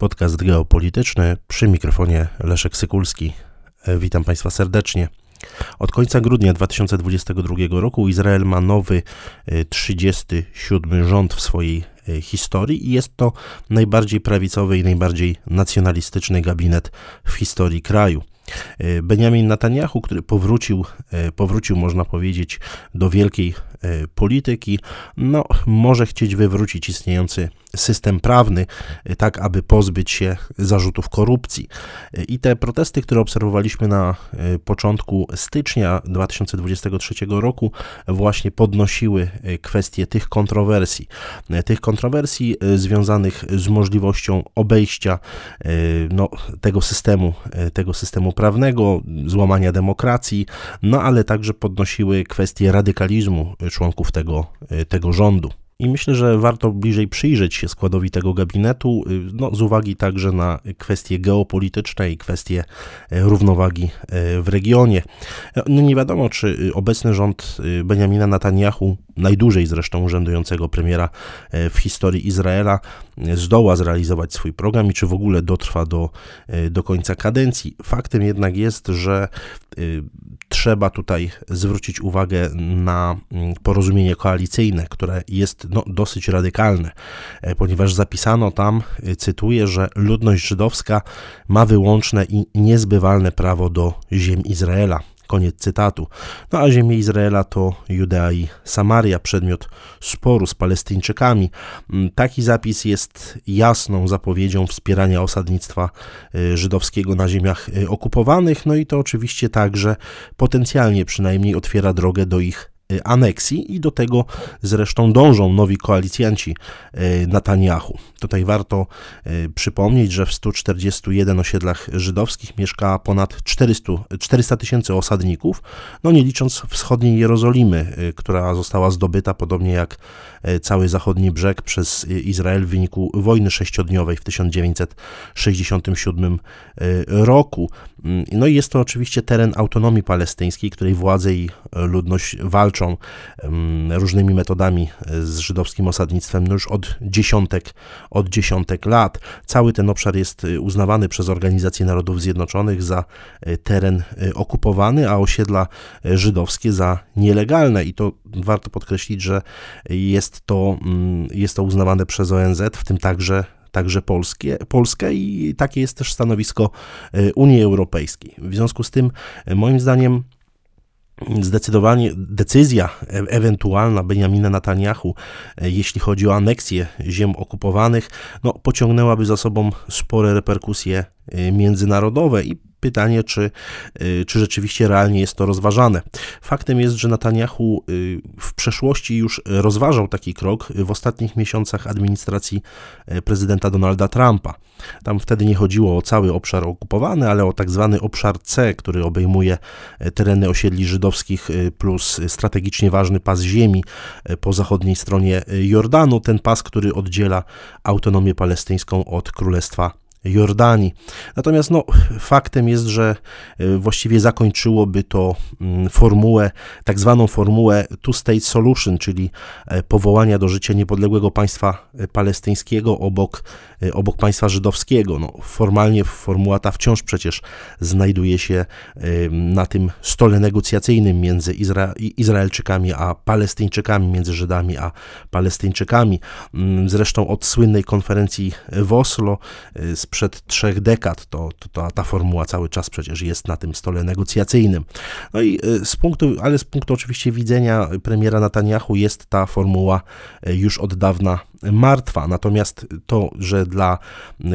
Podcast geopolityczny przy mikrofonie Leszek Sykulski. E, witam Państwa serdecznie. Od końca grudnia 2022 roku Izrael ma nowy 37 e, rząd w swojej e, historii i jest to najbardziej prawicowy i najbardziej nacjonalistyczny gabinet w historii kraju. Benjamin Netanyahu, który powrócił, powrócił, można powiedzieć, do wielkiej polityki, no, może chcieć wywrócić istniejący system prawny, y, tak aby pozbyć się zarzutów korupcji. Y, I te protesty, które obserwowaliśmy na y, początku stycznia 2023 roku, właśnie podnosiły kwestię tych kontrowersji. Tych kontrowersji związanych z możliwością obejścia no, tego systemu, tego systemu prawnego, złamania demokracji, no ale także podnosiły kwestię radykalizmu członków tego, tego rządu. I myślę, że warto bliżej przyjrzeć się składowi tego gabinetu, y, no, z uwagi także na kwestie geopolityczne i kwestie e, równowagi e, w regionie. E, no nie wiadomo, czy obecny rząd Benjamina Netanyahu, najdłużej zresztą urzędującego premiera w historii Izraela, zdoła zrealizować swój program i czy w ogóle dotrwa do, do końca kadencji. Faktem jednak jest, że trzeba tutaj zwrócić uwagę na mm, porozumienie koalicyjne, które jest no, dosyć radykalne, e, ponieważ zapisano tam, e, cytuję, że ludność żydowska ma wyłączne i niezbywalne prawo do ziem Izraela. Koniec cytatu. No a ziemie Izraela to Judea i Samaria, przedmiot sporu z Palestyńczykami. Mm, taki zapis jest jasną zapowiedzią wspierania osadnictwa y, żydowskiego na ziemiach y, okupowanych, no i to oczywiście także potencjalnie przynajmniej otwiera drogę do ich aneksji i do tego zresztą dążą nowi koalicjanci y, Netanyahu. Tutaj warto y, przypomnieć, że w 141 osiedlach żydowskich mieszka ponad 400, 400 tysięcy osadników, no nie licząc wschodniej Jerozolimy, która została zdobyta podobnie jak cały zachodni brzeg przez Izrael w wyniku wojny sześciodniowej w 1967 roku. Mm, no i jest to oczywiście teren autonomii palestyńskiej, której władze i ludność walczą walczą różnymi metodami e, z żydowskim osadnictwem no już od dziesiątek, od dziesiątek lat. Cały ten obszar jest e, uznawany przez Organizację Narodów Zjednoczonych za e, teren okupowany, a osiedla żydowskie za nielegalne i to warto podkreślić, że jest to, mm, jest to uznawane przez ONZ, w tym także także Polskie, Polskę i takie jest też stanowisko Unii Europejskiej. W związku z tym, moim zdaniem, Zdecydowanie decyzja e ewentualna Benjamina Netanyahu, e, jeśli chodzi o aneksję ziem okupowanych, no, pociągnęłaby za sobą spore reperkusje e, międzynarodowe i pytanie, czy, y, czy rzeczywiście realnie jest to rozważane. Faktem jest, że Netanyahu y, w przeszłości już rozważał taki krok w ostatnich miesiącach administracji y, prezydenta Donalda Trumpa. Tam wtedy nie chodziło o cały obszar okupowany, ale o tak zwany obszar C, który obejmuje tereny osiedli żydowskich plus strategicznie ważny pas ziemi po zachodniej stronie Jordanu, ten pas, który oddziela autonomię palestyńską od Królestwa Jordanii. Natomiast no, faktem jest, że e, właściwie zakończyłoby to mm, formułę, tak zwaną formułę Two-State Solution, czyli e, powołania do życia niepodległego państwa e, palestyńskiego obok, obok państwa żydowskiego. No, formalnie formuła ta wciąż przecież znajduje się na tym stole negocjacyjnym między Izra Izraelczykami a Palestyńczykami, między Żydami a Palestyńczykami. Mm, zresztą od słynnej konferencji w Oslo sprzed trzech dekad. To, to, ta formuła cały czas przecież jest na tym stole negocjacyjnym. No i y, z punktu, ale z punktu oczywiście widzenia premiera Netanyahu jest ta formuła y, już od dawna martwa. Natomiast to, że dla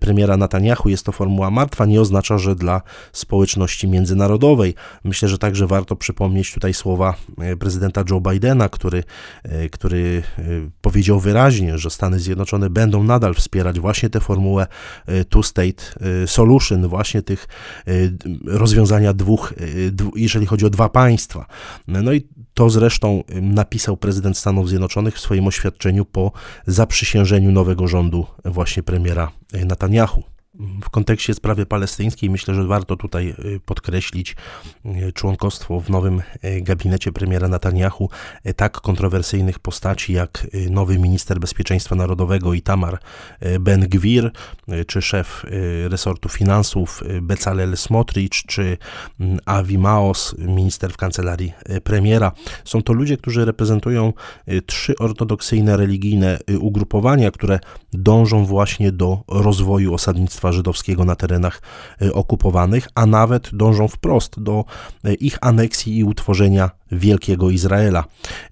premiera Netanyahu jest to formuła martwa, nie oznacza, że dla społeczności międzynarodowej. Myślę, że także warto przypomnieć tutaj słowa y, prezydenta Joe Bidena, który, który powiedział wyraźnie, że Stany Zjednoczone będą nadal wspierać właśnie tę formułę two-state solution, właśnie tych rozwiązania dwóch, jeżeli chodzi o dwa państwa. No i to zresztą napisał prezydent Stanów Zjednoczonych w swoim oświadczeniu po zaprzysiężeniu nowego rządu właśnie premiera Netanyahu. W kontekście sprawy palestyńskiej myślę, że warto tutaj y, podkreślić y, członkostwo w nowym y, gabinecie premiera Netanyahu tak kontrowersyjnych postaci jak nowy minister bezpieczeństwa narodowego Itamar Ben-Gwir, czy szef resortu finansów Bezalel Smotrich, czy mm, Avi Maos, minister w kancelarii premiera. Są to ludzie, którzy reprezentują trzy ortodoksyjne religijne ugrupowania, które dążą właśnie do rozwoju osadnictwa państwa żydowskiego na terenach y, okupowanych, a nawet dążą wprost do y, ich aneksji i utworzenia Wielkiego Izraela.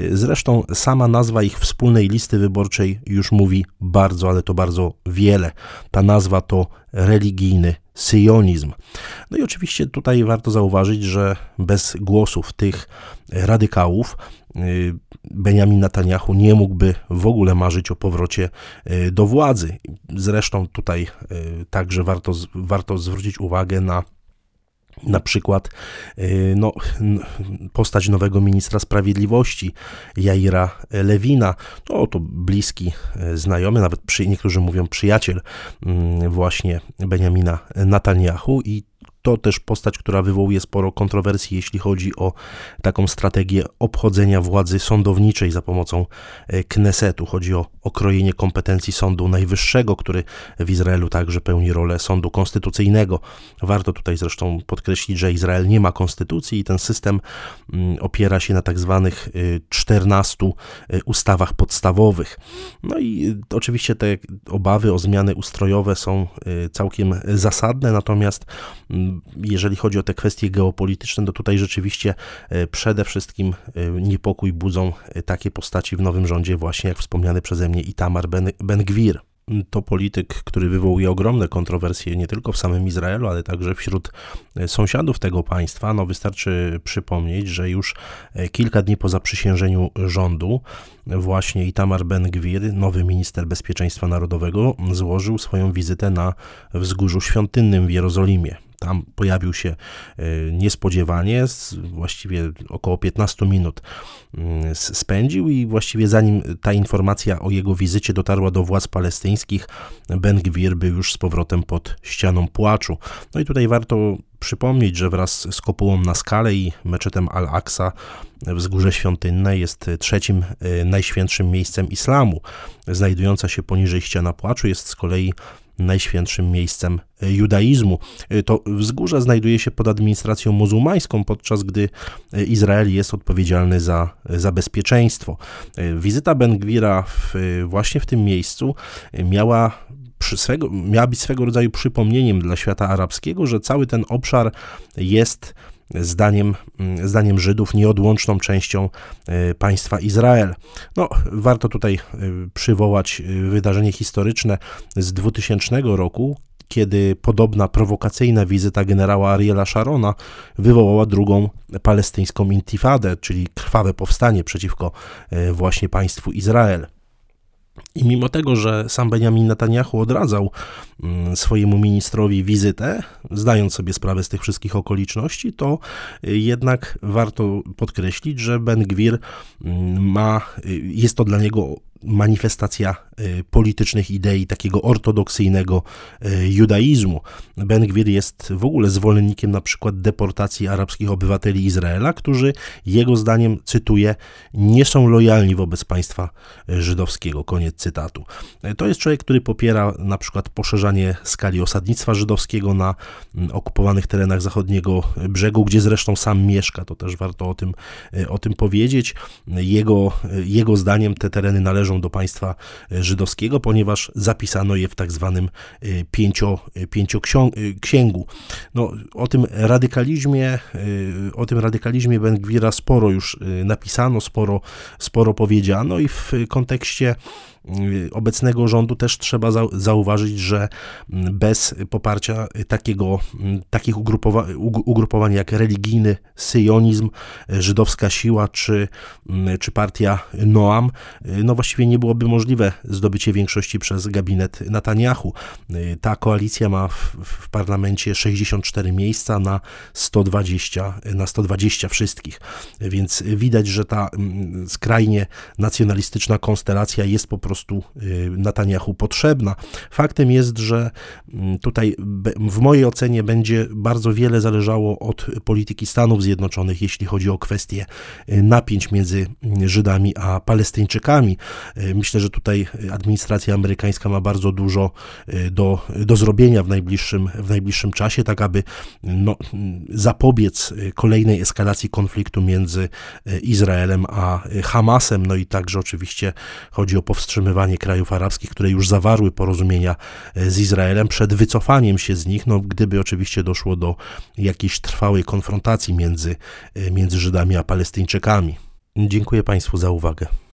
Y, zresztą sama nazwa ich wspólnej listy wyborczej już mówi bardzo, ale to bardzo wiele. Ta nazwa to religijny syjonizm. No i oczywiście tutaj warto zauważyć, że bez głosów tych radykałów Y, Benjamin Netanyahu nie mógłby w ogóle marzyć o powrocie y, do władzy. Zresztą tutaj y, także warto, warto zwrócić uwagę na na przykład no, postać nowego ministra sprawiedliwości, Jaira Lewina, to, to bliski znajomy, nawet przy, niektórzy mówią przyjaciel mm, właśnie Benjamina Netanyahu i to też postać, która wywołuje sporo kontrowersji, jeśli chodzi o taką strategię obchodzenia władzy sądowniczej za pomocą e, Knesetu. Chodzi o okrojenie kompetencji Sądu Najwyższego, który w Izraelu także pełni rolę sądu konstytucyjnego. Warto tutaj zresztą podkreślić, że Izrael nie ma konstytucji i ten system mm, opiera się na tak zwanych 14 e, e, ustawach podstawowych. No i oczywiście te obawy o zmiany ustrojowe są całkiem zasadne, natomiast mm, jeżeli chodzi o te kwestie geopolityczne, to tutaj rzeczywiście e, przede wszystkim e, niepokój budzą e, takie postaci w nowym rządzie, właśnie jak wspomniany przeze mnie Itamar Ben-Gwir. To polityk, który wywołuje ogromne kontrowersje nie tylko w samym Izraelu, ale także wśród sąsiadów tego państwa. No wystarczy przypomnieć, że już kilka dni po zaprzysiężeniu rządu właśnie Itamar Ben-Gwir, nowy minister bezpieczeństwa narodowego, złożył swoją wizytę na wzgórzu świątynnym w Jerozolimie tam pojawił się e, niespodziewanie, właściwie około 15 minut mm, spędził i właściwie zanim ta informacja o jego wizycie dotarła do władz palestyńskich, Ben Gwir był już z powrotem pod ścianą płaczu. No i tutaj warto przypomnieć, że wraz z kopułą na skalę i meczetem Al-Aqsa wzgórze świątynne jest trzecim e, najświętszym miejscem islamu. Znajdująca się poniżej ściana płaczu jest z kolei najświętszym miejscem judaizmu. To wzgórze znajduje się pod administracją muzułmańską, podczas gdy Izrael jest odpowiedzialny za, za bezpieczeństwo. Wizyta Ben-Gwira właśnie w tym miejscu miała swego, miała być swego rodzaju przypomnieniem dla świata arabskiego, że cały ten obszar jest zdaniem, mm, zdaniem Żydów nieodłączną częścią e, państwa Izrael. No, warto tutaj e, przywołać e, wydarzenie historyczne z 2000 roku, kiedy podobna prowokacyjna wizyta generała Ariela Sharona wywołała drugą palestyńską intifadę, czyli krwawe powstanie przeciwko właśnie państwu Izrael. I mimo tego, że sam Benjamin Netanyahu odradzał mm, swojemu ministrowi wizytę, zdając sobie sprawę z tych wszystkich okoliczności, to y, jednak warto podkreślić, że Ben Gwir mm, ma, y, jest to dla niego manifestacja y, politycznych idei takiego ortodoksyjnego y, judaizmu. Ben Gwir jest w ogóle zwolennikiem na przykład deportacji arabskich obywateli Izraela, którzy jego zdaniem, cytuję, nie są lojalni wobec państwa y, żydowskiego. Koniec cytatu. To jest człowiek, który popiera na przykład poszerzanie skali osadnictwa żydowskiego na mm, okupowanych terenach zachodniego brzegu, gdzie zresztą sam mieszka. To też warto o tym, o tym powiedzieć. Jego, jego zdaniem te tereny należą należą do państwa e, żydowskiego, ponieważ zapisano je w tak zwanym e, pięcio, e, pięcioksięgu. No, o tym radykalizmie, o tym radykalizmie Ben Gwira sporo już napisano, sporo, sporo powiedziano i w kontekście obecnego rządu też trzeba zauważyć, że bez poparcia takiego, takich ugrupowań, ugrupowań jak religijny syjonizm, żydowska siła czy, czy partia Noam, no właściwie nie byłoby możliwe zdobycie większości przez gabinet Netanyahu. Ta koalicja ma w, w parlamencie 64 miejsca na 120, na 120 wszystkich, więc widać, że ta mm, skrajnie nacjonalistyczna konstelacja jest po prostu Netanyahu potrzebna. Faktem jest, że mm, tutaj w mojej ocenie będzie bardzo wiele zależało od polityki Stanów Zjednoczonych, jeśli chodzi o kwestie napięć między Żydami a Palestyńczykami. Myślę, że tutaj administracja amerykańska ma bardzo dużo do, do zrobienia w najbliższym, w najbliższym czasie, tak aby no, zapobiec kolejnej eskalacji konfliktu między Izraelem a Hamasem. No i także oczywiście chodzi o powstrzymywanie krajów arabskich, które już zawarły porozumienia z Izraelem przed wycofaniem się z nich, no, gdyby oczywiście doszło do jakiejś trwałej konfrontacji między, między Żydami a Palestyńczykami. Dziękuję Państwu za uwagę.